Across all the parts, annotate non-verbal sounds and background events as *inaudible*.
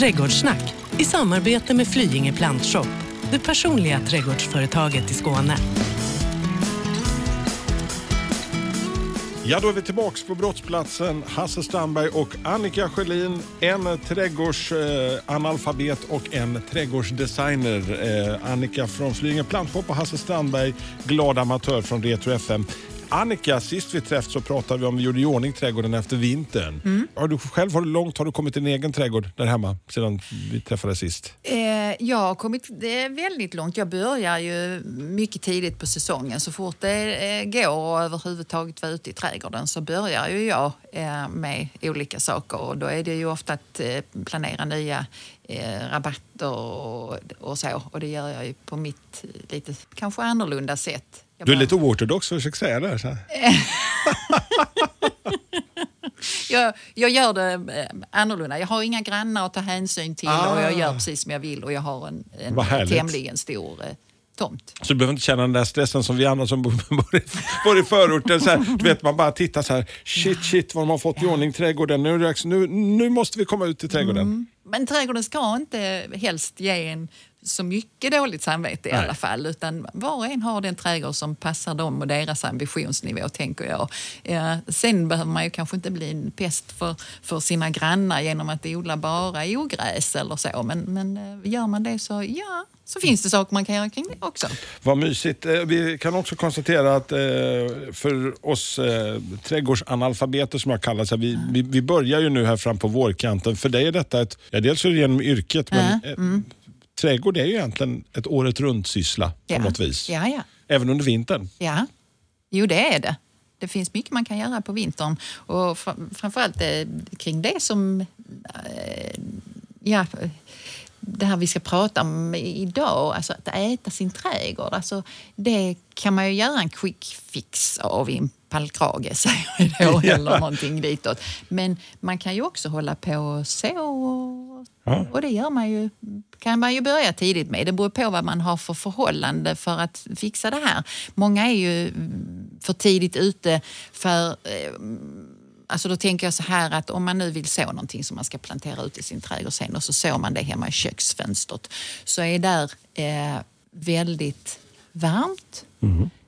Trädgårdssnack i samarbete med Flyinge Plantshop, det personliga trädgårdsföretaget i Skåne. Ja, då är vi tillbaks på brottsplatsen. Hasse Strandberg och Annika Sjölin. En trädgårdsanalfabet och en trädgårdsdesigner. Eh, Annika från Flyinge Plantshop och Hasse Strandberg, glad amatör från Retro FM. Annika, sist vi träffades så pratade vi om vi gjorde i ordning trädgården efter vintern. Mm. Har du själv, du långt har du kommit till din egen trädgård där hemma sedan vi träffades sist? Eh, jag har kommit det är väldigt långt. Jag börjar ju mycket tidigt på säsongen. Så fort det eh, går och överhuvudtaget vara ute i trädgården så börjar ju jag eh, med olika saker. Och då är det ju ofta att eh, planera nya rabatter och, och så. Och det gör jag ju på mitt lite kanske annorlunda sätt. Jag Du är bara- lite oortodox försöker säga där. Så. *laughs* jag, jag gör det eh, annorlunda. Jag har inga grannar att ta hänsyn till Ah. och jag gör precis som jag vill och jag har en, en tämligen stor eh, tomt. Så du behöver inte känna den där stressen som vi andra som *laughs* bor, i, bor i förorten. Så här, du vet, man bara tittar så här, shit, shit vad de har fått i ordning trädgården. Nu, det nu, nu måste vi komma ut i trädgården. Mm. Men trädgården ska inte helst ge en så mycket dåligt samvete i Nej. alla fall. Utan var och en har den trädgård som passar dem och deras ambitionsnivå, tänker jag. Eh, sen behöver man ju kanske inte bli en pest för, för sina grannar genom att odla bara ogräs eller så. Men, men eh, gör man det så, ja, så finns det saker man kan göra kring det också. Vad mysigt. Eh, Vi kan också konstatera att eh, för oss eh, trädgårdsanalfabeter som jag kallar så vi, vi, vi börjar ju nu här fram på vårkanten. För dig är detta ett, ja, dels är det genom yrket, men eh, trädgård är ju egentligen ett året runt syssla på Ja. något vis. Ja, ja. Även under vintern. Ja, jo det är det. Det finns mycket man kan göra på vintern och fr- framförallt eh, kring det som eh, ja, det här vi ska prata om idag, alltså att äta sin trädgård. Alltså, det kan man ju göra en quick fix av i en pallkrage, säger vi då, *laughs* Ja. eller någonting ditåt. Men man kan ju också hålla på så och, Ja. och det gör man ju, kan man ju börja tidigt med. Det beror på vad man har för förhållande för att fixa det här. Många är ju för tidigt ute för eh, Alltså då tänker jag så här att om man nu vill så någonting som man ska plantera ut i sin trädgård sen och så sår man det hemma i köksfönstret så är där eh, väldigt varmt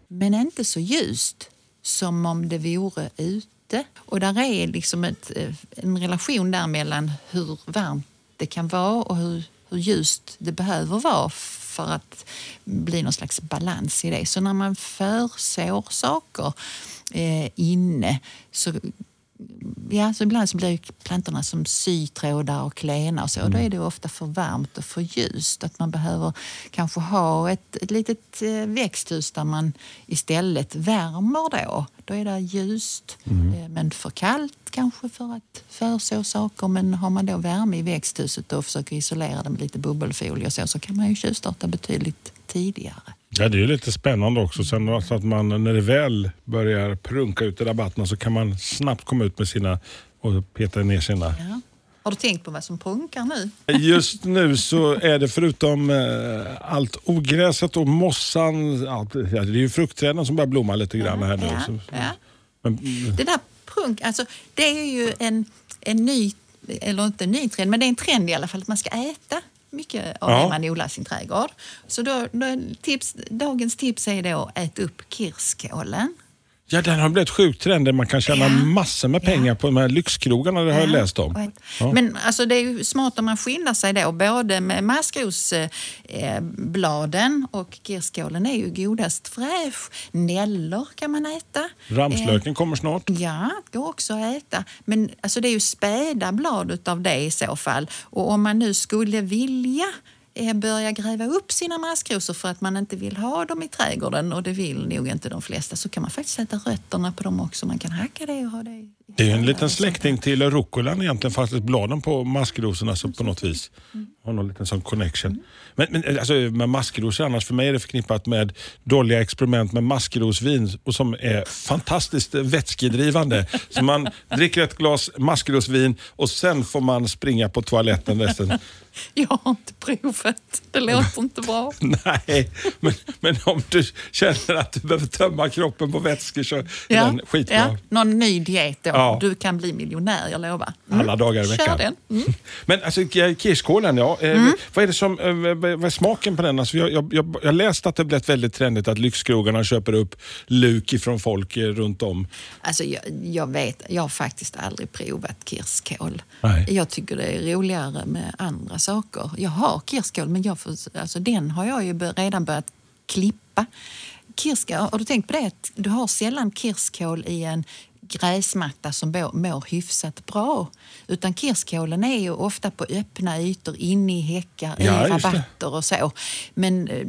men inte så ljust som om det vore ute. Och där är liksom ett, eh, en relation där mellan hur varmt det kan vara och hur, hur ljust det behöver vara för att bli någon slags balans i det. Så när man försår saker eh, inne så Ja, så ibland så blir plantorna som sytrådar och klena och så. Då är det ofta för varmt och för ljust. Att man behöver kanske ha ett, ett litet eh, växthus där man istället värmer då. Då är det ljust, eh, men för kallt kanske för att förså saker. Men har man då värme i växthuset och försöker isolera det med lite bubbelfolie och så, så kan man ju tjuvstarta betydligt tidigare. Ja, det är lite spännande också. Sen alltså att man, när det väl börjar prunka ut i rabatterna så kan man snabbt komma ut med sina och peta ner sina. Ja. Har du tänkt på vad som prunkar nu? *laughs* Just nu så är det förutom eh, allt ogräset och mossan, allt, det är ju fruktträden som börjar blomma lite grann här nu. Ja, ja. men, Det där prunk, alltså det är ju en, en ny, eller inte en ny trend, men det är en trend i alla fall att man ska äta mycket av Ja. det man odlar i sin trädgård. Så då, då, tips, dagens tips är då att äta upp kirskålen. Ja, den har blivit sjukt trend. Man kan tjäna Ja. massor med pengar på de här lyxkrogarna, det har jag läst om. Ja. Men alltså, det är ju smart om man skyndar sig då. Både med maskrosbladen eh, bladen och kirskålen är ju godast fräsch. Nällor kan man äta. Eh, Ramslöken kommer snart. Ja, går också att äta. Men alltså, det är ju späda blad utav det i så fall. Och om man nu skulle vilja Eh, börja gräva upp sina maskrosor för att man inte vill ha dem i trädgården och det vill nog inte de flesta så kan man faktiskt äta rötterna på dem också. Man kan hacka det och ha det det är en liten släkting till rucolan egentligen, fast bladen på maskrosorna så på något vis. Har någon liten sån connection. Men, men alltså, med maskrosor annars, för mig är det förknippat med dåliga experiment med maskrosvin och som är fantastiskt vätskedrivande. Så man *laughs* dricker ett glas maskrosvin och sen får man springa på toaletten resten. *laughs* Jag har inte provat. Det låter inte bra. *laughs* Nej, men, men om du känner att du behöver tömma kroppen på vätskor så är den skitbra. ja, någon ny diet då Ja. Du kan bli miljonär, jag lovar. Mm. Alla dagar i veckan. Kör den. Mm. *laughs* Men alltså kirskålen, ja. Eh, Vad är det som, eh, vad är smaken på den? Alltså, jag, jag, jag, jag läste att det blivit väldigt trendigt att lyxkrogarna köper upp luk ifrån folk eh, runt om. Alltså, jag, jag vet, jag har faktiskt aldrig provat kirskål. Nej. Jag tycker det är roligare med andra saker. Jag har kirskål, men jag får, alltså, den har jag ju redan börjat klippa. Kirska, har du tänkt på det? Att du har sällan kirskål i en gräsmatta som mår, hyfsat bra. Utan kirskålen är ju ofta på öppna ytor, inne i häckar, Ja, i rabatter och så. Men eh,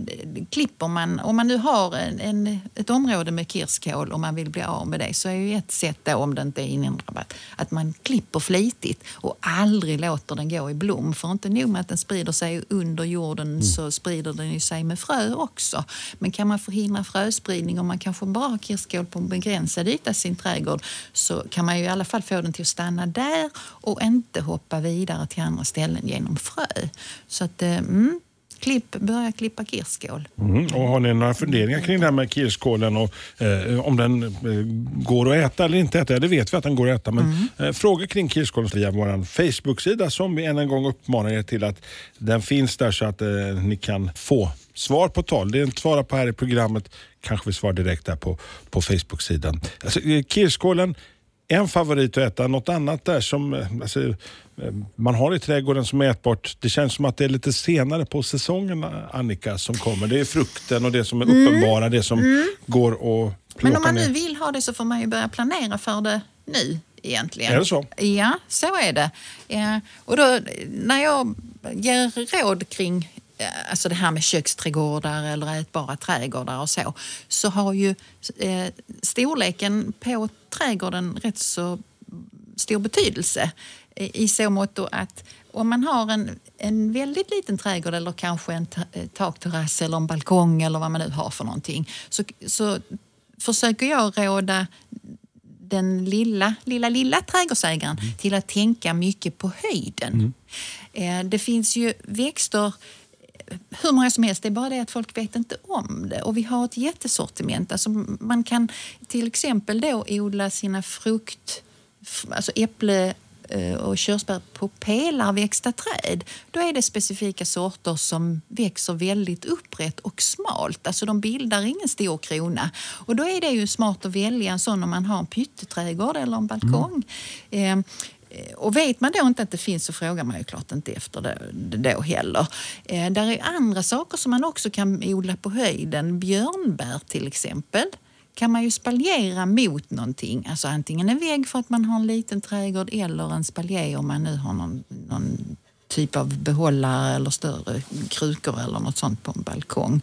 klipper man, om man nu har en, en, ett område med kirskål och man vill bli av med det så är ju ett sätt då, om det inte är inne i en rabatt, att man klipper flitigt och aldrig låter den gå i blom. För inte nog med att den sprider sig under jorden Mm. så sprider den ju sig med frö också. Men kan man förhindra fröspridning och man kanske bara har kirskål på en begränsad yta i sin trädgård så kan man ju i alla fall få den till att stanna där och inte hoppa vidare till andra ställen genom frö. Så att, eh, mm, klipp, börja klippa kirskål. Mm. Och har ni några funderingar kring det här med kirskålen och eh, om den eh, går att äta eller inte äta? Ja, det vet vi att den går att äta, men eh, frågor kring kirskålen via vår Facebook-sida som vi än en gång uppmanar er till att den finns där så att eh, ni kan få svar på tal. Det är inte svara på här i programmet, kanske vi svarar direkt där på, på Facebook-sidan. Alltså, eh, kirskålen, en favorit att äta, något annat där som eh, alltså, eh, man har i trädgården som är ätbart. Det känns som att det är lite senare på säsongen, Annika, som kommer. Det är frukten och det som är uppenbara, det som går att plocka Men om man nu vill ha det så får man ju börja planera för det nu egentligen. Är det så? Ja, så är det. Ja, och då, när jag ger råd kring eh, alltså det här med köksträdgårdar eller ätbara trädgårdar och så, så har ju eh, storleken på trädgården rätt så stor betydelse. I så mått att om man har en, en väldigt liten trädgård eller kanske en eh, takterrass eller en balkong eller vad man nu har för någonting så, så försöker jag råda den lilla, lilla, lilla trädgårdsägaren till att tänka mycket på höjden. Eh, Det finns ju växter eh, hur många som helst, det är bara det att folk vet inte om det. Och vi har ett jättesortiment. Alltså man kan till exempel då odla sina frukt, alltså äpple eh, och körsbär på pelarväxta träd. Då är det specifika sorter som växer väldigt upprätt och smalt. Alltså de bildar ingen stor krona. Och då är det ju smart att välja en sån om man har en pytteträdgård eller en balkong. Eh, Eh, och vet man då inte att det finns så frågar man ju klart inte efter det, det då heller. Eh, där är andra saker som man också kan odla på höjden. Björnbär till exempel kan man ju spaljera mot någonting. Alltså antingen en vägg för att man har en liten trädgård eller en spaljé om man nu har någon, någon typ av behållare eller större krukor eller något sånt på en balkong.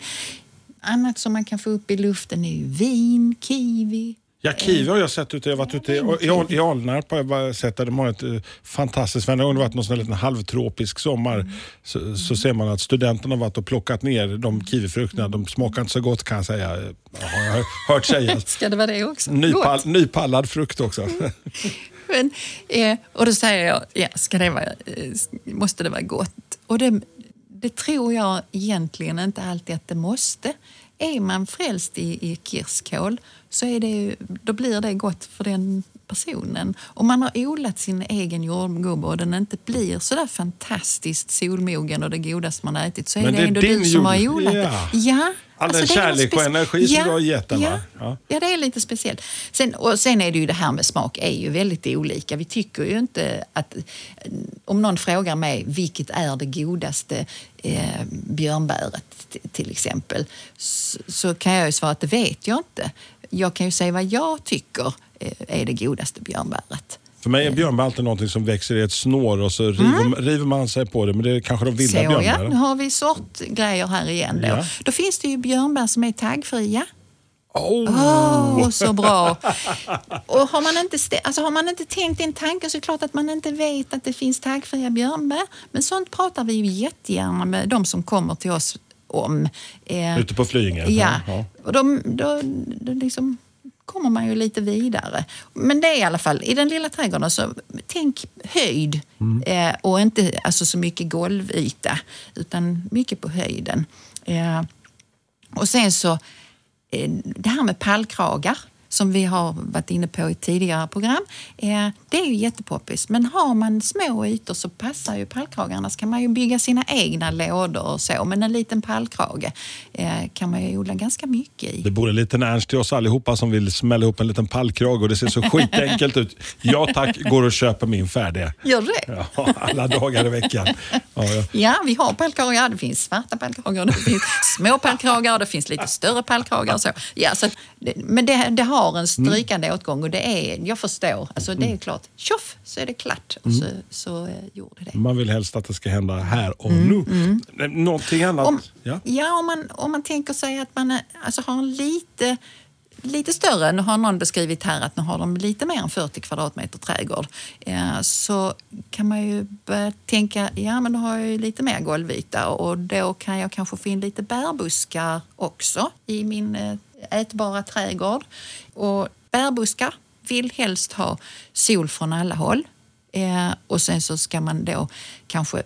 Annat som man kan få upp i luften är ju vin, kiwi, Ja, kiwi har jag sett ute. Jag har varit ute i, i, Al- i Alnarp har jag sett där de har ett eh, fantastiskt, varje gång det varit någon sån här liten halvtropisk sommar så, så ser man att studenterna har varit och plockat ner de kiwifrukterna. De smakar inte så gott kan jag säga, har jag hört sägas. *laughs* Ska det vara det också? Nypall, nypallad frukt också. Men, eh, och då säger jag, ja, ska det vara, eh, måste det vara gott? Och det, det tror jag egentligen inte alltid att det måste. Är man frälst i, i kirskål så är det, då blir det gott för den personen. Om man har odlat sin egen jordgubbe och den inte blir så där fantastiskt solmogen och det godaste man har ätit så är Men det, det är ändå din du som har odlat ja. det. Ja. All den är något kärlek och energi som du har gett den, ja? Ja. Ja, det är lite speciellt. Sen, och sen är det ju det här med smak är ju väldigt olika. Vi tycker ju inte att... Om någon frågar mig vilket är det godaste eh, björnbäret till exempel så, så kan jag ju svara att det vet jag inte. Jag kan ju säga vad jag tycker eh, är det godaste björnbäret. För mig är björnbär alltid någonting som växer i ett snår och så river, river man sig på det. Men det är kanske de vilda Mm. Så ja, nu björnbären. har vi sortgrejer här igen då. Ja. Då finns det ju björnbär som är taggfria. Oh. Åh, så bra! Och har man, inte alltså har man inte tänkt en tanke så är det klart att man inte vet att det finns taggfria björnbär. Men sånt pratar vi ju jättegärna med de som kommer till oss om. Eh, Ute på Flyinge? Ja, Ja. och de, då, då liksom kommer man ju lite vidare. Men det är i alla fall, i den lilla trädgården, så tänk höjd eh, och inte alltså, så mycket golvyta, utan mycket på höjden. Eh, och sen så, Eh, det här med pallkragar som vi har varit inne på i tidigare program. Eh, det är ju jättepoppis. Men har man små ytor så passar ju pallkragar. Annars kan man ju bygga sina egna lådor och så. Men en liten pallkrage eh, kan man ju odla ganska mycket i. Det bor en liten Ernst till oss allihopa som vill smälla ihop en liten pallkrage och det ser så skitenkelt ut. Ja tack, går och köper min färdiga. Gör det? Ja, alla dagar i veckan. Ja, ja. Ja, vi har pallkragar. Det finns svarta pallkragar, det finns små pallkragar, det finns lite större pallkragar och så. Ja, så men det, det har en strykande åtgång och det är, jag förstår, alltså det är klart, tjoff så är det klart. Och så, så eh, gjorde det. Man vill helst att det ska hända här och nu. Någonting annat? Om, ja. ja, om, man, om man tänker sig att man är- alltså, har en lite, lite större, nu har någon beskrivit här att nu har de lite mer än 40 kvadratmeter trädgård, eh, så kan man ju börja tänka, ja men då har jag ju lite mer golvyta och då kan jag kanske få in lite bärbuskar också i min eh, ätbara trädgård. Och bärbuskar vill helst ha sol från alla håll. Eh, och sen så ska man då kanske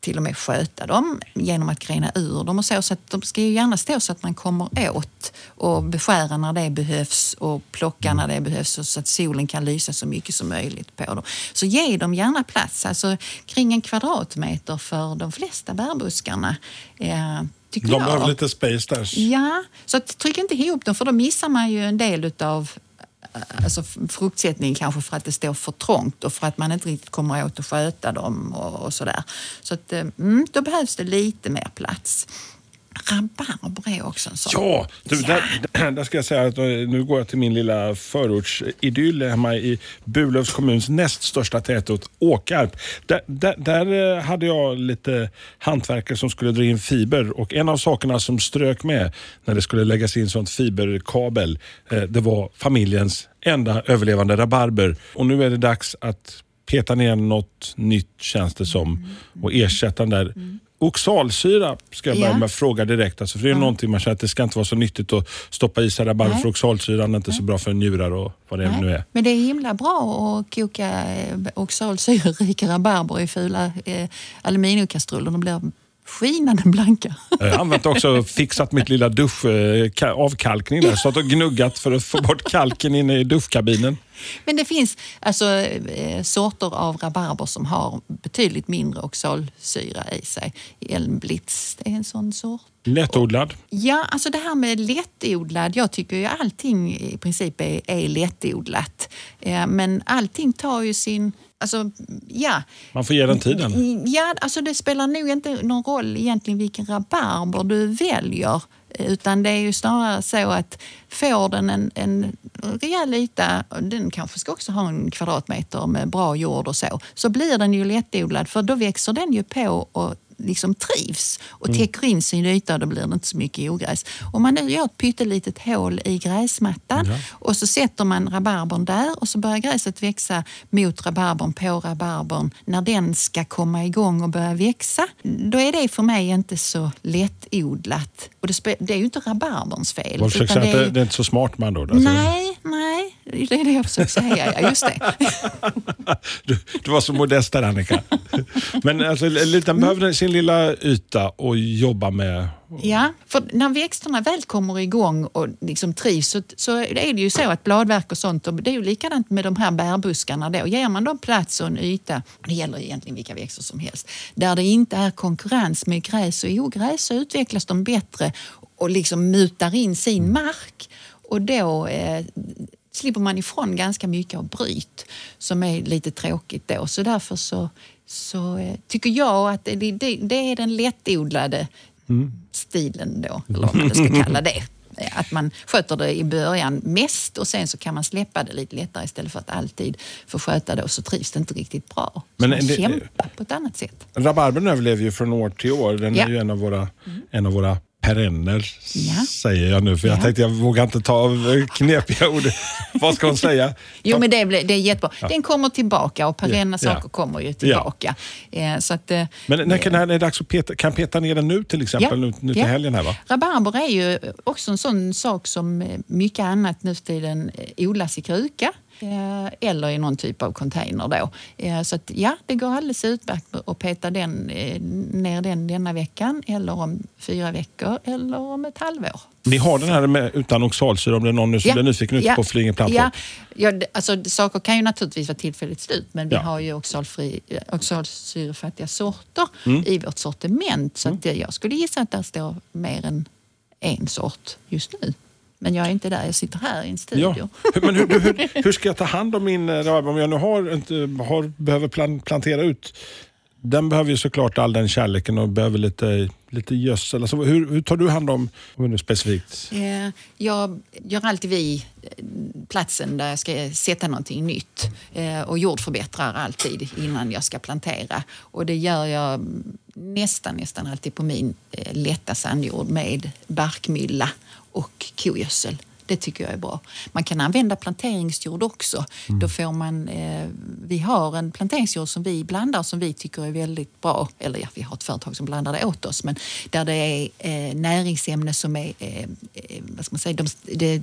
till och med sköta dem genom att grena ur dem och så. Så att de ska ju gärna stå så att man kommer åt och beskära när det behövs och plocka när det behövs och så att solen kan lysa så mycket som möjligt på dem. Så ge dem gärna plats, alltså kring en kvadratmeter för de flesta bärbuskarna. Eh, De behöver lite space där. Ja, så tryck inte ihop dem för då missar man ju en del utav Eh, alltså fruktsättning kanske för att det står för trångt och för att man inte riktigt kommer åt att sköta dem och, och sådär. Så att, eh, mm, då behövs det lite mer plats. Rabarber är också en sån. Ja, du, Där, *clears throat* där ska jag säga att eh, nu går jag till min lilla förortsidyll hemma i Burlövs kommuns näst största tätort, Åkarp. Där, där, där eh, hade jag lite hantverkare som skulle dra in fiber och en av sakerna som strök med när det skulle läggas in sånt fiberkabel, eh, det var familjens enda överlevande rabarber. Och nu är det dags att peta ner något nytt känns det som och ersätta den där Oxalsyra ska jag börja Ja. med att fråga direkt. Alltså, för det är någonting man känner att det ska inte vara så nyttigt att stoppa i sig rabarber Nej. för oxalsyran är inte så bra för njurar och vad det Nej, nu är. Men det är himla bra att koka eh, oxalsyrerika rabarber i fula eh, aluminiumkastruller. De blir skinande blanka. Jag har använt också fixat mitt lilla dusch, eh, avkalkning där. Stått och gnuggat för att få bort kalken inne i duschkabinen. Men det finns alltså eh, sorter av rabarber som har betydligt mindre oxalsyra i sig. Elmblitz det är en sån sort. Lättodlad. Ja, alltså det här med lättodlad. Jag tycker ju allting i princip är, är lättodlat. Eh, men allting tar ju sin... Alltså, ja. Man får ge den tiden. Ja, alltså det spelar nog inte någon roll egentligen vilken rabarber du väljer. Utan det är ju snarare så att får den en, en rejäl yta, den kanske ska också ha en kvadratmeter med bra jord och så, så blir den ju lättodlad för då växer den ju på och liksom trivs och täcker in sin yta och då blir det inte så mycket ogräs. Om man nu gör ett pyttelitet hål i gräsmattan och så sätter man rabarbern där och så börjar gräset växa mot rabarbern på rabarbern när den ska komma igång och börja växa. Då är det för mig inte så lättodlat. Och det, det är ju inte rabarberns fel. Man utan det är- det, det är inte så smart andra ord. Alltså, Nej, nej. Det är det jag försöker säga. Ja, just det. *laughs* du, du var så modest där Annika. Men alltså, den behöver sin lilla yta och jobba med. Ja, för när växterna väl kommer igång och liksom trivs så, så är det ju så att bladverk och sånt, det är ju likadant med de här bärbuskarna då. Ger man dem plats och en yta, det gäller egentligen vilka växter som helst, där det inte är konkurrens med gräs och ogräs så utvecklas de bättre och liksom mutar in sin mark. Och då eh, slipper man ifrån ganska mycket av bryt som är lite tråkigt då. Så därför så, så eh, tycker jag att det, det, det är den lättodlade stilen då, eller vad man ska kalla det. *laughs* Att man sköter det i början mest och sen så kan man släppa det lite lättare istället för att alltid få sköta det och så trivs det inte riktigt bra. Så Men man det- kämpar på ett annat sätt. Rabarbern överlever ju från år till år. Den Ja. Mm. är ju en av våra, en av våra perenner, Ja. säger jag nu. För jag Ja. tänkte jag vågar inte ta eh, knepiga ord. *laughs* Vad ska hon säga? Jo, men det, det är jättebra. Den kommer tillbaka och perenna Ja. saker kommer ju tillbaka. Eh, Så att, eh, Men när kan när är det dags att peta, kan peta ner den nu till exempel? Ja, Nu, nu till ja. helgen här va? Rabarber är ju också en sån sak som eh, mycket annat nu för tiden eh, odlas i kruka. Eh, eller i någon typ av container. Då. Eh, så att, ja, det går alldeles utmärkt att peta den, eh, ner den denna veckan eller om fyra veckor eller om ett halvår. Ni har den här med, utan oxalsyra om det är någon nu som blir nyfiken ute på Flyinge? Ja, ja det, alltså, saker kan ju naturligtvis vara tillfälligt slut men vi Ja. har ju oxalfri, oxalsyrefattiga sorter Mm. i vårt sortiment. Så att, eh, jag skulle gissa att där står mer än en sort just nu. Men jag är inte där, jag sitter här i en studio. Ja. Men hur, hur, hur ska jag ta hand om min eh, rabarber om jag nu har, inte, har, behöver plan, plantera ut? Den behöver ju såklart all den kärleken och behöver lite, lite gödsel. Alltså, hur, hur tar du hand om, om nu specifikt? Eh, Jag gör alltid vid eh, platsen där jag ska sätta någonting nytt och jordförbättrar alltid innan jag ska plantera. Och det gör jag nästan, nästan alltid på min lätta sandjord med barkmylla och kogödsel. Det tycker jag är bra. Man kan använda planteringsjord också. Då får man, eh, vi har en planteringsjord som vi blandar som vi tycker är väldigt bra. Eller ja, vi har ett företag som blandar det åt oss. Men där det är eh, näringsämnen som är, eh, eh, vad ska man säga, de, det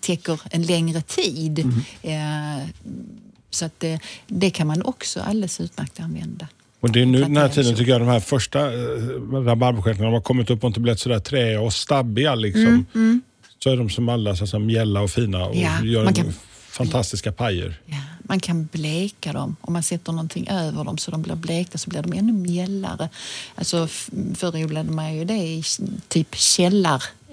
täcker en längre tid. Eh, så att det, det kan man också alldeles utmärkt använda. Och det är nu den här tiden tycker jag de här första eh, rabarberstjärnorna de har kommit upp och inte blivit sådär träiga och stabbiga. Liksom. Så är de som alla så säga, mjälla och fina och Ja, gör kan- fantastiska pajer. Ja, man kan bleka dem. Om man sätter någonting över dem så de blir blekta så blir de ännu mjällare. Alltså, förr odlade man ju det i typ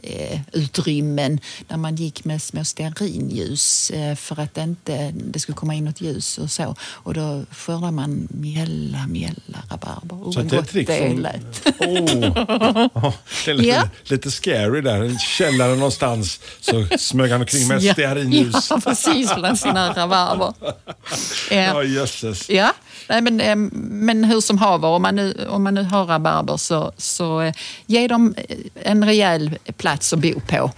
källarutrymmen där man gick med små stearinljus eh, för att det inte det skulle komma in något ljus och så. Och då skördar man mjälla, mjälla rabarber. Oh, Så det är ett trick det lät. Det är lite, Ja. lite scary där. En källare någonstans så smög han omkring med stearinljus. Ja, precis, bland sina rabarber. Eh, Ja, jösses. Ja, nej, men, eh, men hur som haver, om man nu, om man nu har rabarber så, så eh, ge dem eh, en rejäl plats att bo på.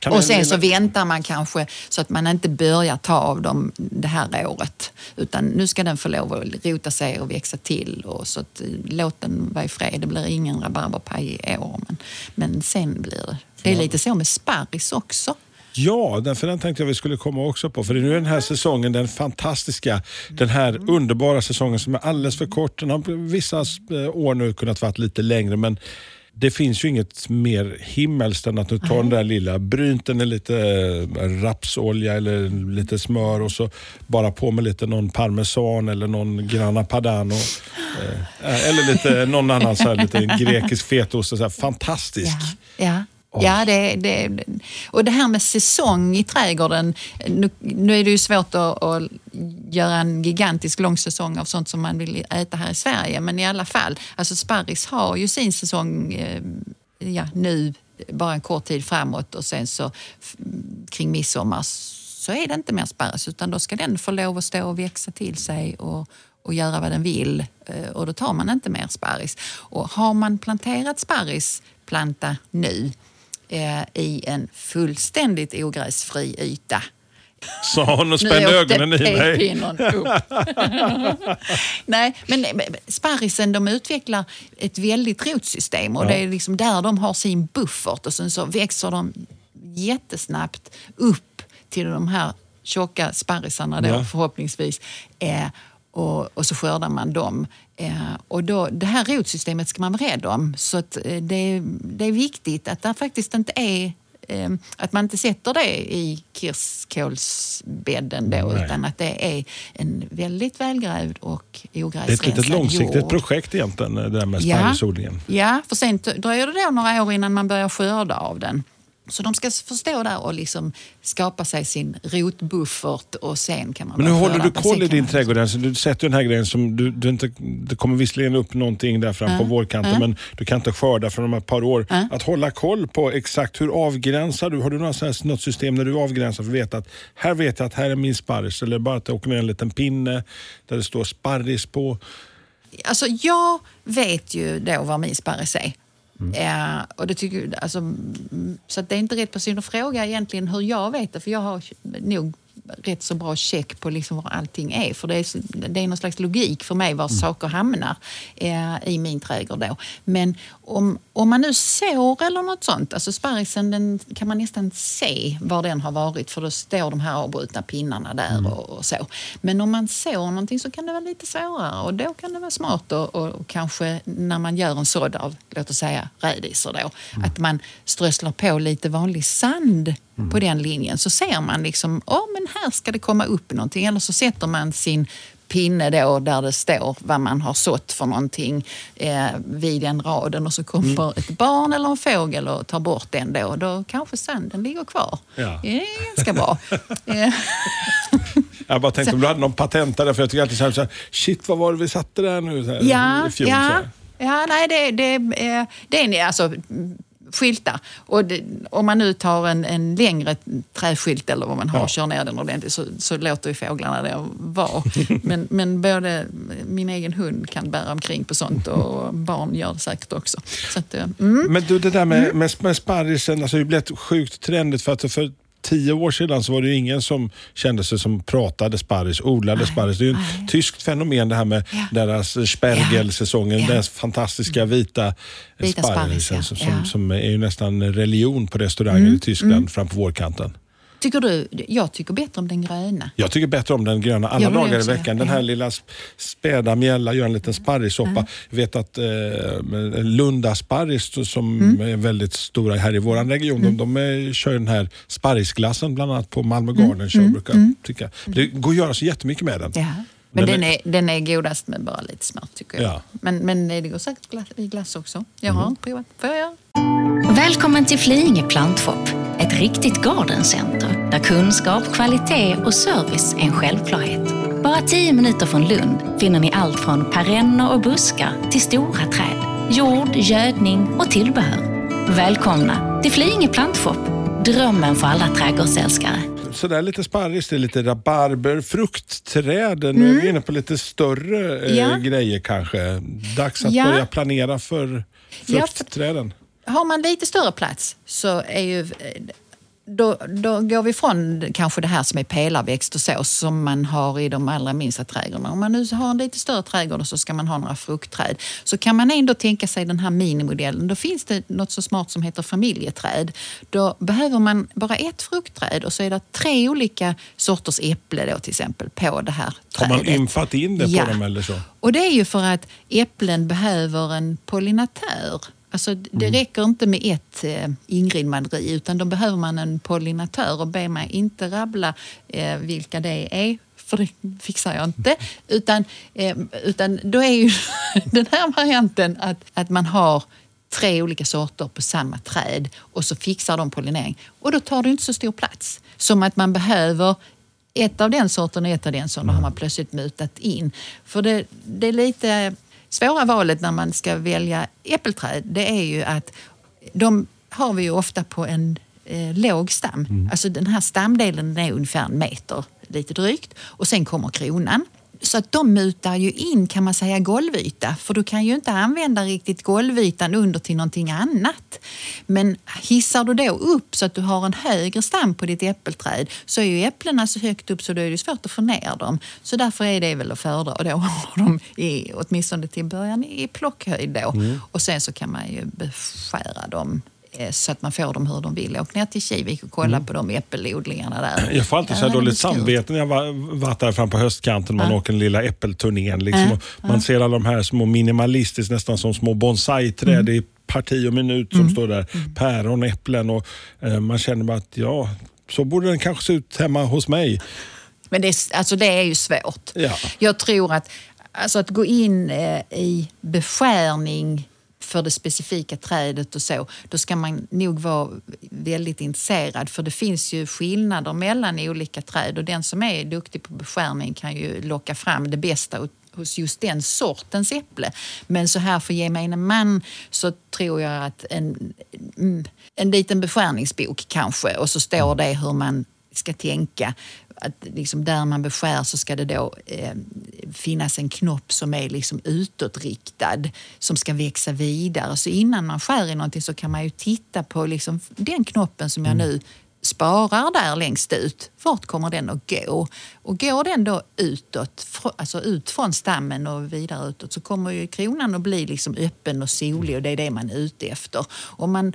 Kan och sen så väntar man kanske så att man inte börjar ta av dem det här året. Utan nu ska den få lov att rota sig och växa till. Och så att, låt den vara i fred. Det blir ingen rabarberpaj i år. Men, men sen blir det. Det är lite så med sparris också. Ja, den, för den tänkte jag vi skulle komma också på. För det är nu den här säsongen, den fantastiska, den här underbara säsongen som är alldeles för kort. Den har vissa eh, år nu kunnat vara lite längre, men det finns ju inget mer himmelskt än att du tar den där lilla, brynt den i lite eh, rapsolja eller lite smör och så bara på med lite någon parmesan eller någon grana padano. Eh, eller lite någon annan så här, lite *laughs* grekisk fetaost. och Så här, fantastisk. Ja, ja. Ja, det, det, och det här med säsong i trädgården. Nu, nu är det ju svårt att, att göra en gigantisk lång säsong av sånt som man vill äta här i Sverige. Men i alla fall, alltså sparris har ju sin säsong eh, ja, nu bara en kort tid framåt och sen så kring midsommar så är det inte mer sparris utan då ska den få lov att stå och växa till sig och, och göra vad den vill eh, och då tar man inte mer sparris. Och har man planterat sparrisplanta nu eh, i en fullständigt ogräsfri yta Sa hon och spände ögonen i mig. *laughs* Nej, men men sparrisen de utvecklar ett väldigt rotsystem och Ja. det är liksom där de har sin buffert och sen så växer de jättesnabbt upp till de här tjocka sparrisarna då Ja. förhoppningsvis. Eh, och, och så skördar man dem. Eh, och då, det här rotsystemet ska man vara rädd om. Så att, eh, det, är- det är viktigt att det faktiskt inte är eh, att man inte sätter det i kirskålsbädden då, Nej. utan att det är en väldigt välgrävd och Det är ett ogräsrensad litet långsiktigt jord. projekt egentligen, det där med Ja. sparrisodlingen. Ja, för sen dröjer det då några år innan man börjar skörda av den. Så de ska förstå där och liksom skapa sig sin rotbuffert och sen kan man Men börja håller du koll i din trädgård? Alltså, du sätter den här grejen som du, du inte, det kommer visserligen upp någonting där fram på vårkanten men du kan inte skörda från de här par år. Att hålla koll på exakt hur avgränsar du? Har du något, system när du avgränsar för att veta att här vet jag att här är min sparris eller bara att det åker ner en liten pinne där det står sparris på. Alltså jag vet ju då vad min sparris är. Eh, och det tycker, alltså, mm, så det är inte rätt person att fråga egentligen hur jag vet det, för jag har nog rätt så bra check på liksom var allting är. För det är, det är någon slags logik för mig var mm. saker hamnar eh, i min trädgård. Då. Men om, om man nu sår eller något sånt, alltså sparrisen den kan man nästan se var den har varit för då står de här avbrutna pinnarna där mm. och, och, så. Men om man sår någonting så kan det vara lite svårare och då kan det vara smart och, och, och kanske när man gör en sådd av, låt oss säga rädisor då, mm. att man strösslar på lite vanlig sand mm. på den linjen så ser man liksom, ja men här ska det komma upp någonting. Eller så sätter man sin pinne då där det står vad man har sått för någonting eh, vid den raden och så kommer mm. ett barn eller en fågel och tar bort den då. Då kanske sanden ligger kvar. Ja. Det är ganska bra. *laughs* Eh. Jag bara tänkte om du hade någon patent där, för jag tycker alltid så här, shit vad var det vi satte där nu? Så här, ja, i fjol, ja. Ja, nej, det, det, eh, det är alltså skyltar. Och det, om man nu tar en, en längre träskylt eller vad man har och kör ner den ordentligt så, så låter ju fåglarna det vara. *laughs* Men, men både min egen hund kan bära omkring på sånt och barn gör det säkert också. Att, mm. Men du, det där med, mm. med, med sparrisen, alltså det har blivit sjukt trendigt för att för tio år sedan så var det ingen som kände sig som pratade sparris, odlade sparris. Det är ju ett tyskt fenomen det här med ja. deras spergelsäsongen, ja. deras fantastiska vita, vita sparrisen ja. som, som, är ju nästan religion på restauranger mm. i Tyskland mm. fram på vårkanten. Tycker du, jag tycker bättre om den gröna. Jag tycker bättre om den gröna alla dagar i veckan. Den här lilla späda mjälla gör en liten sparrissoppa. Mm. Jag vet att eh, Lunda sparris som mm. är väldigt stora här i vår region, mm. de, de är, kör den här sparrisglassen bland annat på Malmö mm. Garden Show. Mm. Brukar mm. tycka. Det går att göra så jättemycket med den. Ja. Men den, är, den är godast med bara lite smör tycker jag. Ja. Men, men det går säkert i glass också. Jag har inte provat. Får jag göra? Välkommen till Flyinge plantshop. Ett riktigt gardencenter där kunskap, kvalitet och service är en självklarhet. Bara tio minuter från Lund finner ni allt från perenner och buskar till stora träd, jord, gödning och tillbehör. Välkomna till Flyinge plantshop. Drömmen för alla trädgårdsälskare. Sådär lite sparris, det är lite rabarber, fruktträd. Nu mm. är vi mm. inne på lite större eh, ja. grejer kanske. Dags att ja. börja planera för fruktträden. Har man lite större plats så är ju då, då går vi från kanske det här som är pelarväxt och så som man har i de allra minsta trädgårdarna. Om man nu har en lite större trädgård och så ska man ha några fruktträd så kan man ändå tänka sig den här minimodellen. Då finns det något så smart som heter familjeträd. Då behöver man bara ett fruktträd och så är det tre olika sorters äpple då till exempel på det här trädet. Har man ympat in det på ja. dem eller så? Och det är ju för att äpplen behöver en pollinatör Alltså, det mm. räcker inte med ett eh, ingridmaderi utan då behöver man en pollinatör och be mig inte rabbla eh, vilka det är för det fixar jag inte. *laughs* Utan, eh, utan då är ju *laughs* den här varianten att, att man har tre olika sorter på samma träd och så fixar de pollinering. Och då tar det inte så stor plats. Som att man behöver ett av den sorten och ett av den sorten. Då har man plötsligt mutat in. För det, det är lite svåra valet när man ska välja äppelträd det är ju att de har vi ju ofta på en eh, låg stam. Mm. Alltså den här stamdelen är ungefär en meter lite drygt och sen kommer kronan. Så att de mutar ju in kan man säga golvyta för du kan ju inte använda riktigt golvytan under till någonting annat. Men hissar du då upp så att du har en högre stam på ditt äppelträd så är ju äpplena så högt upp så då är det svårt att få ner dem. Så därför är det väl att föredra och då *laughs* har de i, åtminstone till början i plockhöjd då. Mm. Och sen så kan man ju beskära dem så att man får dem hur de vill. Åk ner till Kivik och kolla mm. på de äppelodlingarna där. Jag får alltid så dåligt samvete när jag varit där fram på höstkanten. Man ja. åker den lilla äppelturnén. Liksom, ja. Man ser alla de här små minimalistiskt, nästan som små bonsai-träd mm. i parti och minut som mm. står där. Mm. Päron, äpplen och eh, man känner bara att ja, så borde den kanske se ut hemma hos mig. Men det är, alltså det är ju svårt. Ja. Jag tror att, alltså att gå in eh, i beskärning för det specifika trädet och så, då ska man nog vara väldigt intresserad för det finns ju skillnader mellan olika träd och den som är duktig på beskärning kan ju locka fram det bästa hos just den sortens äpple. Men så här för gemene man så tror jag att en, mm, en liten beskärningsbok kanske och så står det hur man ska tänka att liksom där man beskär så ska det då eh, finnas en knopp som är liksom utåtriktad som ska växa vidare. Så innan man skär i någonting så kan man ju titta på liksom den knoppen som jag mm. nu sparar där längst ut, vart kommer den att gå? Och går den då utåt, alltså ut från stammen och vidare utåt så kommer ju kronan att bli liksom öppen och solig och det är det man är ute efter. Om man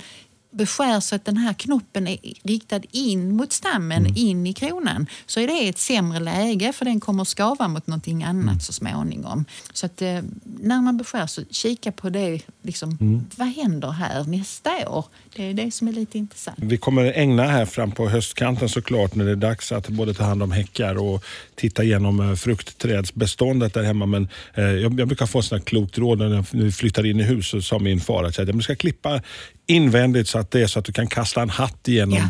beskär så att den här knoppen är riktad in mot stammen, mm. in i kronan, så är det ett sämre läge för den kommer att skava mot någonting annat mm. så småningom. Så att eh, när man beskär så kika på det, liksom, mm. vad händer här nästa år? Det är det som är lite intressant. Vi kommer ägna här fram på höstkanten såklart när det är dags att både ta hand om häckar och titta igenom eh, fruktträdsbeståndet där hemma. Men eh, jag, jag brukar få sådana klokt råd när vi flyttar in i huset, sa min far, att jag ska klippa invändigt så att det är så att du kan kasta en hatt igenom ja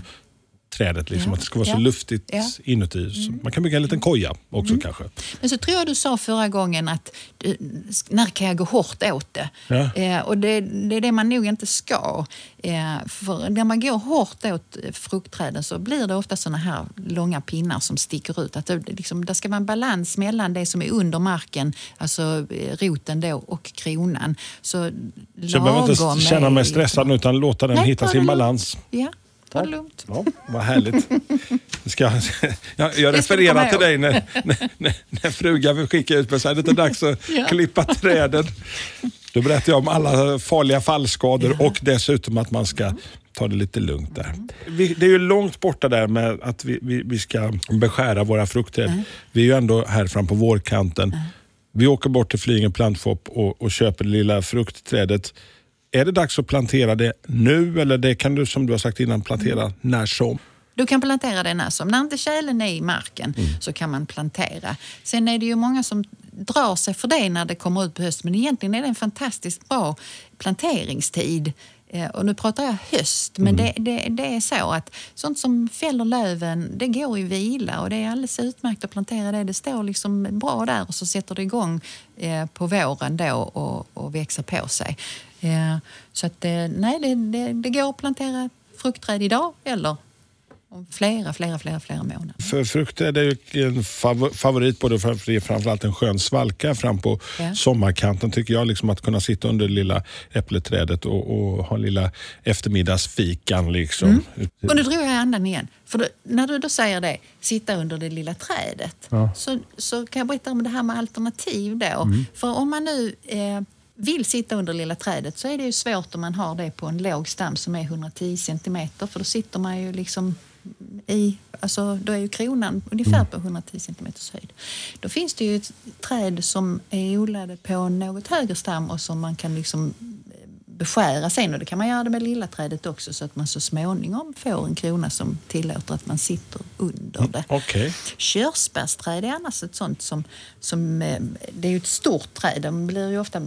trädet. Liksom, ja. Att det ska vara så luftigt ja. inuti. Så mm. man kan bygga en liten koja också mm. kanske. Men så tror jag du sa förra gången att eh, när kan jag gå hårt åt det? Eh, och det, det, är det man nog inte ska. Eh, för när man går hårt åt fruktträden så blir det ofta såna här långa pinnar som sticker ut. Att det, liksom, det ska vara en balans mellan det som är under marken, alltså eh, roten då, och kronan. Så, så jag behöver inte känna mig stressad utan låta den Nej, hitta sin balans. Ja. Ta det lugnt. Ja, vad härligt. Ska, jag, *laughs* jag refererar till dig när, när, när, när frugan vill skicka ut mig så är det inte dags att *laughs* ja. klippa träden. Då berättar jag om alla farliga fallskador ja. och dessutom att man ska ta det lite lugnt där. Vi, det är ju långt borta där med att vi, vi, vi ska beskära våra fruktträd. Mm. Vi är ju ändå här fram på vårkanten. Mm. Vi åker bort till Flyinge plantshop och, och köper det lilla fruktträdet. Är det dags att plantera det nu eller det kan du som du har sagt innan plantera mm. när som? Du kan plantera det när som. När inte tjälen är i marken mm. så kan man plantera. Sen är det ju många som drar sig för det när det kommer ut på hösten men egentligen är det en fantastiskt bra planteringstid. Eh, och nu pratar jag höst, men mm. det, det, det, är så att sånt som fäller löven, det går i vila och det är alldeles utmärkt att plantera det. Det står liksom bra där och så sätter det igång eh, på våren då och, och växer på sig. Eh, så att nej, det, det, det går att plantera fruktträd idag eller om flera, flera, flera, flera månader. För fruktträd är ju en favorit både för framförallt en skön svalka fram på ja. sommarkanten tycker jag. Liksom att kunna sitta under det lilla äppleträdet och, och ha lilla eftermiddagsfikan. Liksom. Mm. Och nu drog jag andan igen. För då, när du då säger det, sitta under det lilla trädet, ja. så, så kan jag berätta om det här med alternativ då. Mm. För om man nu eh, vill sitta under lilla trädet så är det ju svårt om man har det på en låg stam som är 110 centimeter för då sitter man ju liksom i, alltså då är ju kronan ungefär mm. på 110 cm höjd. Då finns det ju ett träd som är odlade på en något högre stam och som man kan liksom eh, beskära sen och det kan man göra det med lilla trädet också så att man så småningom får en krona som tillåter att man sitter under det. Mm, okay. Körsbärsträd är annars ett sånt som, som eh, det är ju ett stort träd, de blir ju ofta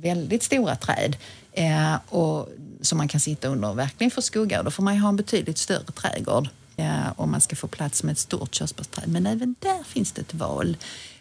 väldigt stora träd eh, och som man kan sitta under och verkligen få skugga. Då får man ju ha en betydligt större trädgård ja, om man ska få plats med ett stort körsbärsträd. Men även där finns det ett val.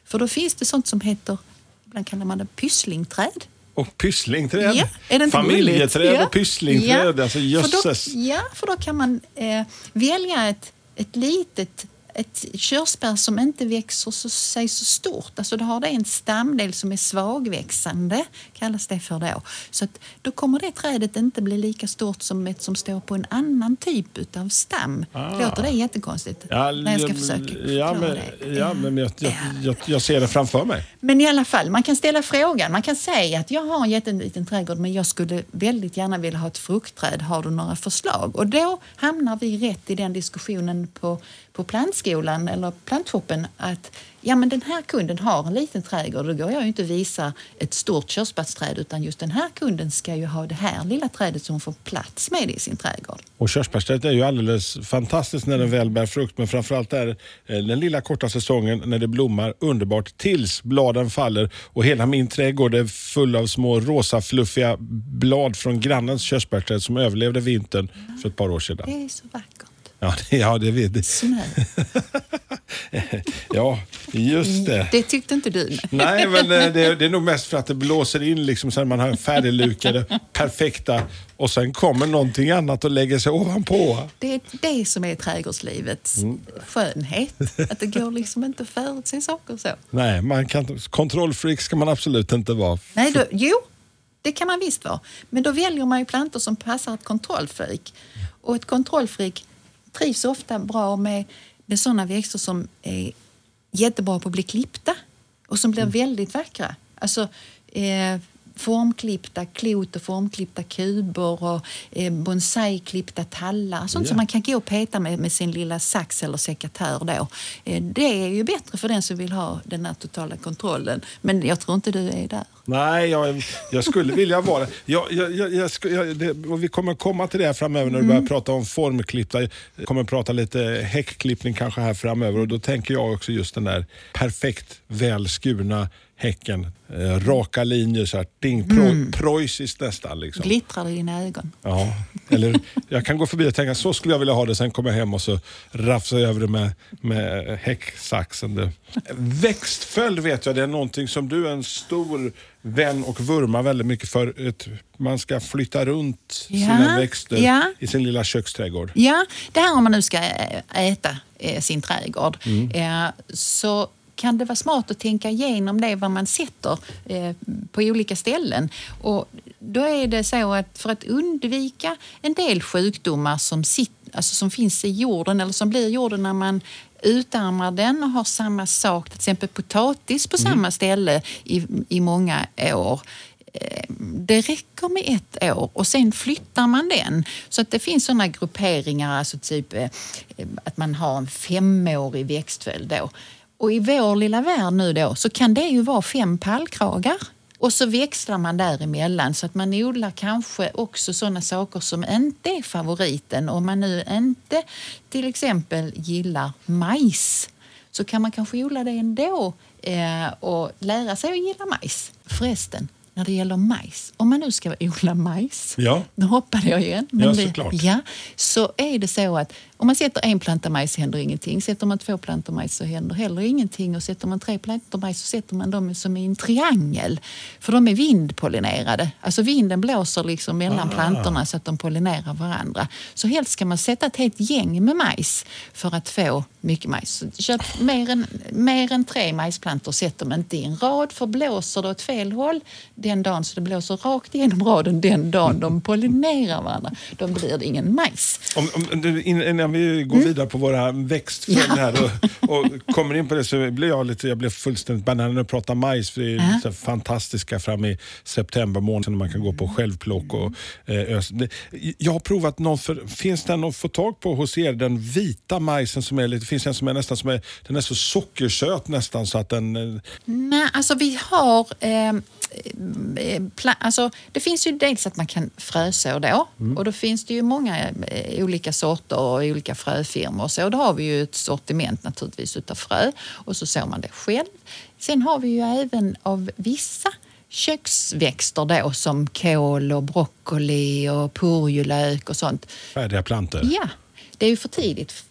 För då finns det sånt som heter, ibland kallar man det pysslingträd. Och pysslingträd? Ja, är det inte Familjeträd ja. och pysslingträd, ja. alltså jösses. För då, ja, för då kan man eh, välja ett, ett litet ett körsbär som inte växer så, sig så stort. Alltså då har det en stamdel som är svagväxande, kallas det för då. Så att då kommer det trädet inte bli lika stort som ett som står på en annan typ av stam. Ah. Låter det jättekonstigt? Ja, när jag ska försöka ja, men, det. Ja, men jag, jag, jag, jag, ser det framför mig. Men i alla fall, man kan ställa frågan. Man kan säga att jag har en jätteliten trädgård men jag skulle väldigt gärna vilja ha ett fruktträd. Har du några förslag? Och då hamnar vi rätt i den diskussionen på på plantskolan eller plantshoppen att ja, men den här kunden har en liten trädgård. Då går jag ju inte och visar ett stort körsbärsträd utan just den här kunden ska ju ha det här lilla trädet som får plats med i sin trädgård. Och körsbärsträdet är ju alldeles fantastiskt när den väl bär frukt men framförallt är eh, den lilla korta säsongen när det blommar underbart tills bladen faller och hela min trädgård är full av små rosa fluffiga blad från grannens körsbärsträd som överlevde vintern för ett par år sedan. Det är så vackert. Ja, det, ja, det vet. Snö. *laughs* ja, just det. Det tyckte inte du? Nej, men eh, det, det, är nog mest för att det blåser in liksom så man har färdiglukade, perfekta och sen kommer någonting annat och lägger sig ovanpå. Det är det som är trädgårdslivets mm. skönhet. Att det går liksom inte att förutse saker så. Nej, man kan, kontrollfreak ska man absolut inte vara. Nej, då, jo, det kan man visst vara. Men då väljer man ju plantor som passar ett kontrollfreak. Och ett kontrollfreak trivs ofta bra med, med sådana växter som är jättebra på att bli klippta och som blir väldigt vackra. Alltså, eh, formklippta klot och formklippta kuber och eh, bonsaiklippta tallar. Sånt Ja. som man kan gå och peta med, med sin lilla sax eller sekatör. Då. Eh, det är ju bättre för den som vill ha den här totala kontrollen. Men jag tror inte du är där. Nej, jag, jag skulle vilja vara. Jag, jag, jag, jag, det. Vi kommer komma till det här framöver när du börjar prata om formklippta. Jag kommer prata lite häckklippning kanske här framöver och då tänker jag också just den där perfekt välskurna häcken. Eh, raka linjer, så här, ding, pro, preussiskt nästan. Liksom. Glittrar i dina ögon? Ja, eller jag kan gå förbi och tänka så skulle jag vilja ha det, sen kommer jag hem och så rafsar jag över det med, med häcksaxen. Växtföljd vet jag, det är någonting som du är en stor vän och vurmar väldigt mycket för. Ett, man ska flytta runt sina Ja, växter ja. i sin lilla köksträdgård. Ja, det här om man nu ska ä- äta eh, sin trädgård. Mm. Eh, Så kan det vara smart att tänka igenom det, vad man sätter eh, på olika ställen. Och då är det så att för att undvika en del sjukdomar som, sit, alltså som finns i jorden eller som blir jorden när man utarmar den och har samma sak, till exempel potatis på samma ställe i, i många år Eh, det räcker med ett år och sen flyttar man den. Så att det finns sådana grupperingar, alltså typ eh, att man har en femårig växtföljd då. Och i vår lilla värld nu då så kan det ju vara fem pallkragar. Och så växlar man däremellan så att man odlar kanske också sådana saker som inte är favoriten. Om man nu inte till exempel gillar majs så kan man kanske odla det ändå eh, och lära sig att gilla majs. Förresten, när det gäller majs, om man nu ska *laughs* odla majs, Ja. nu hoppade jag igen. Ja, det, såklart. ja, så är det så att om man sätter en planta majs händer ingenting. Sätter man två plantor majs så händer heller ingenting. Och sätter man tre plantor majs så sätter man dem som i en triangel. För de är vindpollinerade. Alltså vinden blåser liksom mellan Ah. plantorna så att de pollinerar varandra. Så helst ska man sätta ett helt gäng med majs för att få mycket majs. Så Köp mer än, mer än tre majsplantor, sätt dem inte i en rad. För blåser det åt fel håll den dagen så det blåser rakt igenom raden den dagen de pollinerar varandra, då blir det ingen majs. Om, om, innan vi går vidare på våra växtföljd Ja. här och, och kommer in på det så blir jag lite, jag blev fullständigt banan du pratar majs. För det är så fantastiska fram i september månad när man kan gå på självplock och eh, ös. Jag har provat någon, för, finns det någon att få tag på hos er, den vita majsen som är lite, finns en som är nästan som är, den är så sockersöt nästan så att den, eh, Nej, alltså vi har... Eh, alltså, det finns ju dels att man kan fröså då och då finns det ju många eh, olika sorter och olika fröfirmor och så. Och då har vi ju ett sortiment naturligtvis utav frö och så sår man det själv. Sen har vi ju även av vissa köksväxter då som kål och broccoli och purjolök och sånt. färdiga plantor. Ja, det är ju för tidigt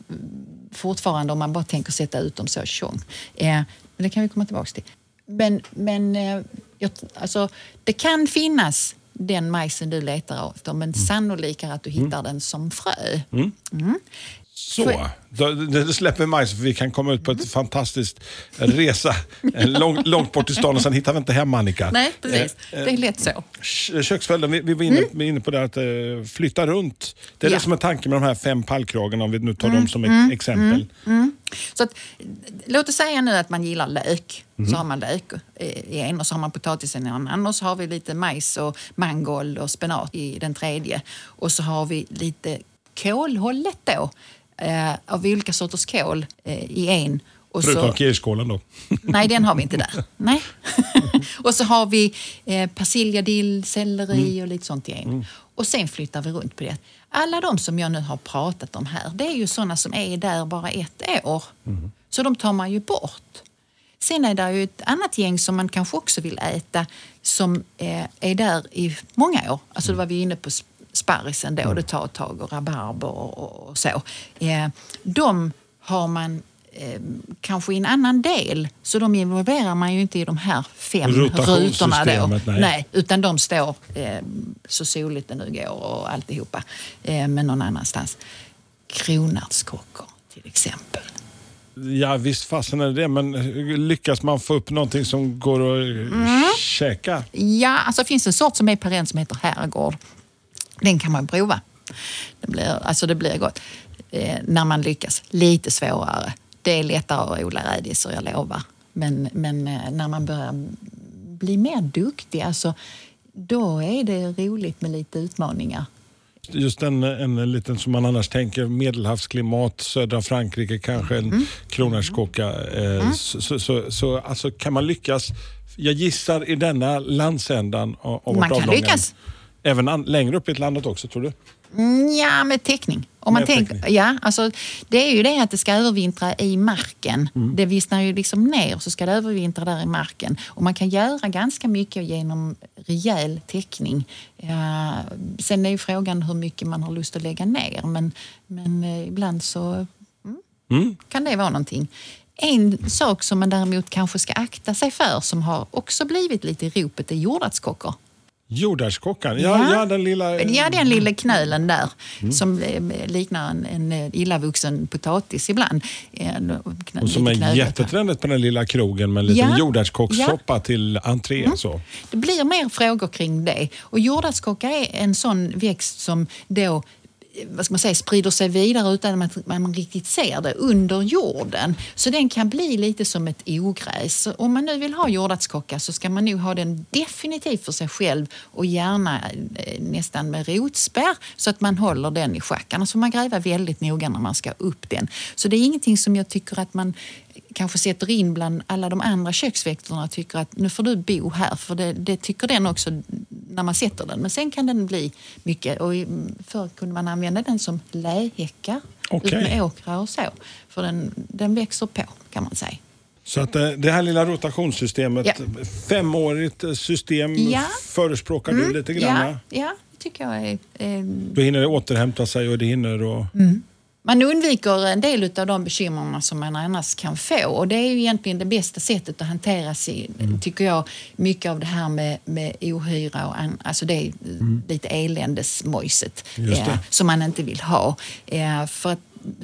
fortfarande om man bara tänker sätta ut dem så tjong. Eh, men det kan vi komma tillbaka till. Men, men eh, jag, alltså, det kan finnas den majsen du letar efter men sannolikare att du hittar den som frö. Så, Får- då, då då släpper vi majs för vi kan komma ut på ett fantastiskt resa en lång, långt bort till stan och sen hittar vi inte hem Annika. Nej, precis. Eh, Det är lätt så. Kö- Köksföljden, vi, vi var inne, är inne på det att eh, flytta runt. Det är Ja. det som är tanken med de här fem pallkragarna om vi nu tar dem som ett exempel. Så att, låt oss säga nu att man gillar lök. Så har man lök eh, i en och så har man potatisen i en annan och så har vi lite majs och mangold och spenat i den tredje. Och så har vi lite kålhållet då eh, av olika sorters kål eh, i en. Och Förutom kirskålen då. nej, den har vi inte där. *laughs* Nej. *laughs* och så har vi eh, persilja, dill, selleri och lite sånt i en. Och sen flyttar vi runt på det. Alla de som jag nu har pratat om här, det är ju sådana som är där bara ett år. Så de tar man ju bort. Sen är det ju ett annat gäng som man kanske också vill äta som eh, är där i många år. Alltså då var vi inne på sparrisen då, det tar ett tag och rabarber och, och så. Eh, de har man eh, kanske i en annan del, så de involverar man ju inte i de här fem rutorna då. Rotationssystemet, nej. utan de står eh, så soligt det nu går och alltihopa, eh, men någon annanstans. Kronärtskockor till exempel. Ja visst fasen är det det, men lyckas man få upp någonting som går att mm. käka? Ja, alltså det finns en sort som är parent som heter herrgård. Den kan man prova. Det blir, alltså det blir gott. eh, när man lyckas. Lite svårare. Det är lättare att odla rädisor, jag lovar. Men, men eh, när man börjar bli mer duktig, alltså, då är det roligt med lite utmaningar. Just en, en liten som man annars tänker, medelhavsklimat, södra Frankrike kanske, en mm. kronärtskocka. Eh, mm. så, så, så, så alltså, kan man lyckas, jag gissar i denna landsändan av Man kan avlången, lyckas. Även längre upp i landet också, tror du? Ja, med täckning. Om man tänker, ja, alltså, det är ju det att det ska övervintra i marken. Mm. Det vissnar ju liksom ner så ska det övervintra där i marken. Och man kan göra ganska mycket genom rejäl täckning. Ja, sen är ju frågan hur mycket man har lust att lägga ner. Men, men eh, ibland så mm, mm. kan det vara någonting. En sak som man däremot kanske ska akta sig för som har också blivit lite i ropet är jordärtskockor. Jordärtskockan, ja, ja. den lilla... Ja, den lilla knölen där mm. som liknar en, en illavuxen potatis ibland. Knö, och som är jättetrendigt på den lilla krogen med en liten ja. jordärtskockssoppa ja. till entré. Mm. Så. Det blir mer frågor kring det. Och jordärtskocka är en sån växt som då vad ska man säga, sprider sig vidare utan att man riktigt ser det under jorden. Så den kan bli lite som ett ogräs. Om man nu vill ha jordärtskocka så ska man nog ha den definitivt för sig själv och gärna eh, nästan med rotspärr så att man håller den i schack. Annars får man gräva väldigt noga när man ska upp den. Så det är ingenting som jag tycker att man kanske sätter in bland alla de andra köksväxterna och tycker att nu får du bo här. För det, det, tycker den också när man sätter den. Men sen kan den bli mycket. Och förr kunde man använda den som lähäckar okay. ut med åkrar och så. För den, den växer på kan man säga. Så att eh, det här lilla rotationssystemet, ja. femårigt system ja. förespråkar mm. du lite grann? Ja, ja det tycker jag är... Eh... Då hinner det återhämta sig och det hinner... Och... Mm. Man undviker en del av de bekymmer som man annars kan få och det är ju egentligen det bästa sättet att hantera sig, mm. tycker jag, mycket av det här med, med ohyra och an, alltså det är mm. lite eländesmojset eh, som man inte vill ha. Eh, för att,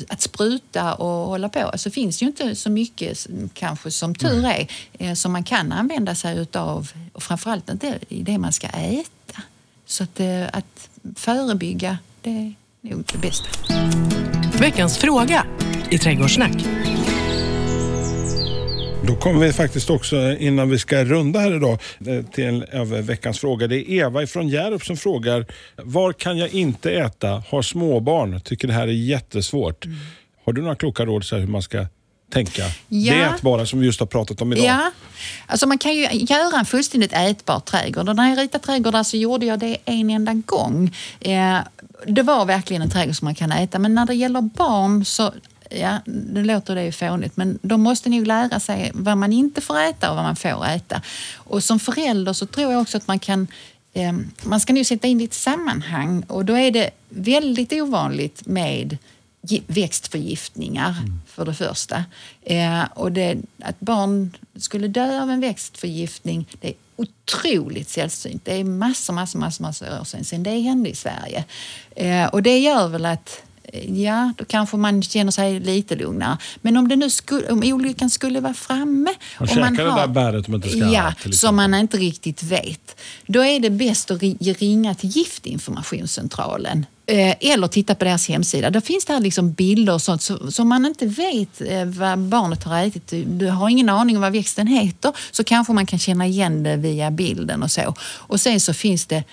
att spruta och hålla på, alltså finns ju inte så mycket kanske som tur är eh, som man kan använda sig utav och framförallt inte i det man ska äta. Så att, eh, att förebygga, det är nog det bästa. Veckans fråga i Trädgårdssnack. Då kommer vi faktiskt också, innan vi ska runda här idag, eh, till av veckans fråga. Det är Eva från Hjärup som frågar, var kan jag inte äta? Har småbarn, tycker det här är jättesvårt. Mm. Har du några kloka råd så hur man ska tänka? Ja. Det ätbara som vi just har pratat om idag. Ja, alltså man kan ju göra en fullständigt ätbar trädgård. Och när jag ritade trädgårdar så gjorde jag det en enda gång. Eh, det var verkligen en trädgård som man kan äta. Men när det gäller barn så ja, det låter det ju fånigt, men de måste nog lära sig vad man inte får äta och vad man får äta. Och som förälder så tror jag också att man kan eh, man ska nu sätta in det i ett sammanhang och då är det väldigt ovanligt med växtförgiftningar mm. för det första. Eh, och det, att barn skulle dö av en växtförgiftning, det är otroligt sällsynt. Det är massor, massor, massor, massor år sedan, sedan det hände i Sverige. Eh, och det gör väl att ja, då kanske man känner sig lite lugnare. Men om, det nu skulle, om olyckan skulle vara framme... Och käka man har, det där bäret man inte ska Ja, som man inte riktigt vet. Då är det bäst att ringa till Giftinformationscentralen eh, Eh, eller titta på deras hemsida. Där finns det här liksom bilder och sånt. Så, om man inte vet eh, vad barnet har ätit, du har ingen aning om vad växten heter, så kanske man kan känna igen det via bilden och så. Och sen så finns det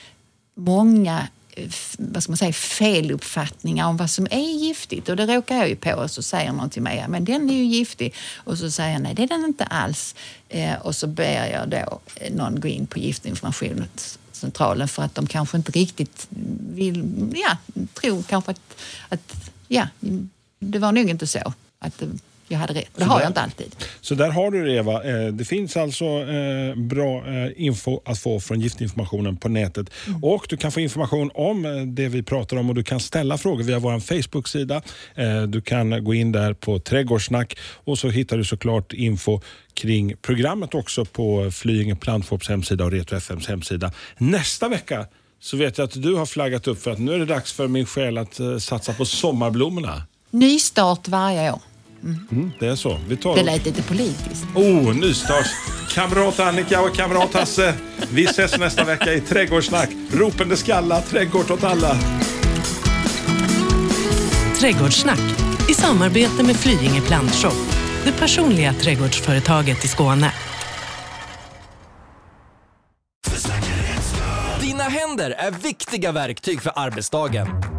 många eh, vad ska man säga, feluppfattningar om vad som är giftigt. Och det råkar jag ju på och så säger någon till mig, men den är ju giftig. Och så säger jag, nej det är den inte alls. Och så ber jag då någon gå in på vårdcentralen för att de kanske inte riktigt vill, ja, tror kanske att, att ja, det var nog inte så. Att det, jag hade rätt. Det har där, jag inte alltid. Så där har du det Eva. Eh, det finns alltså eh, bra eh, info att få från giftinformationen på nätet. Mm. Och Du kan få information om det vi pratar om och du kan ställa frågor via vår Facebook-sida. Du kan gå in där på Trädgårdssnack och så hittar du såklart info kring programmet också på Flyinge Plantfops hemsida och Retro FMs hemsida. Nästa vecka så vet jag att du har flaggat upp för att nu är det dags för min själ att satsa på sommarblommorna. Nystart varje år. Mm, det är så. Vi tar det lät lite politiskt. Oh, nystart. Kamrat Annika och kamrat Hasse. Vi ses nästa vecka i Trädgårdssnack. Ropende skalla, trädgård åt alla. Trädgårdssnack i samarbete med Flyinge Plantshop, det personliga trädgårdsföretaget i Skåne. Dina händer är viktiga verktyg för arbetsdagen.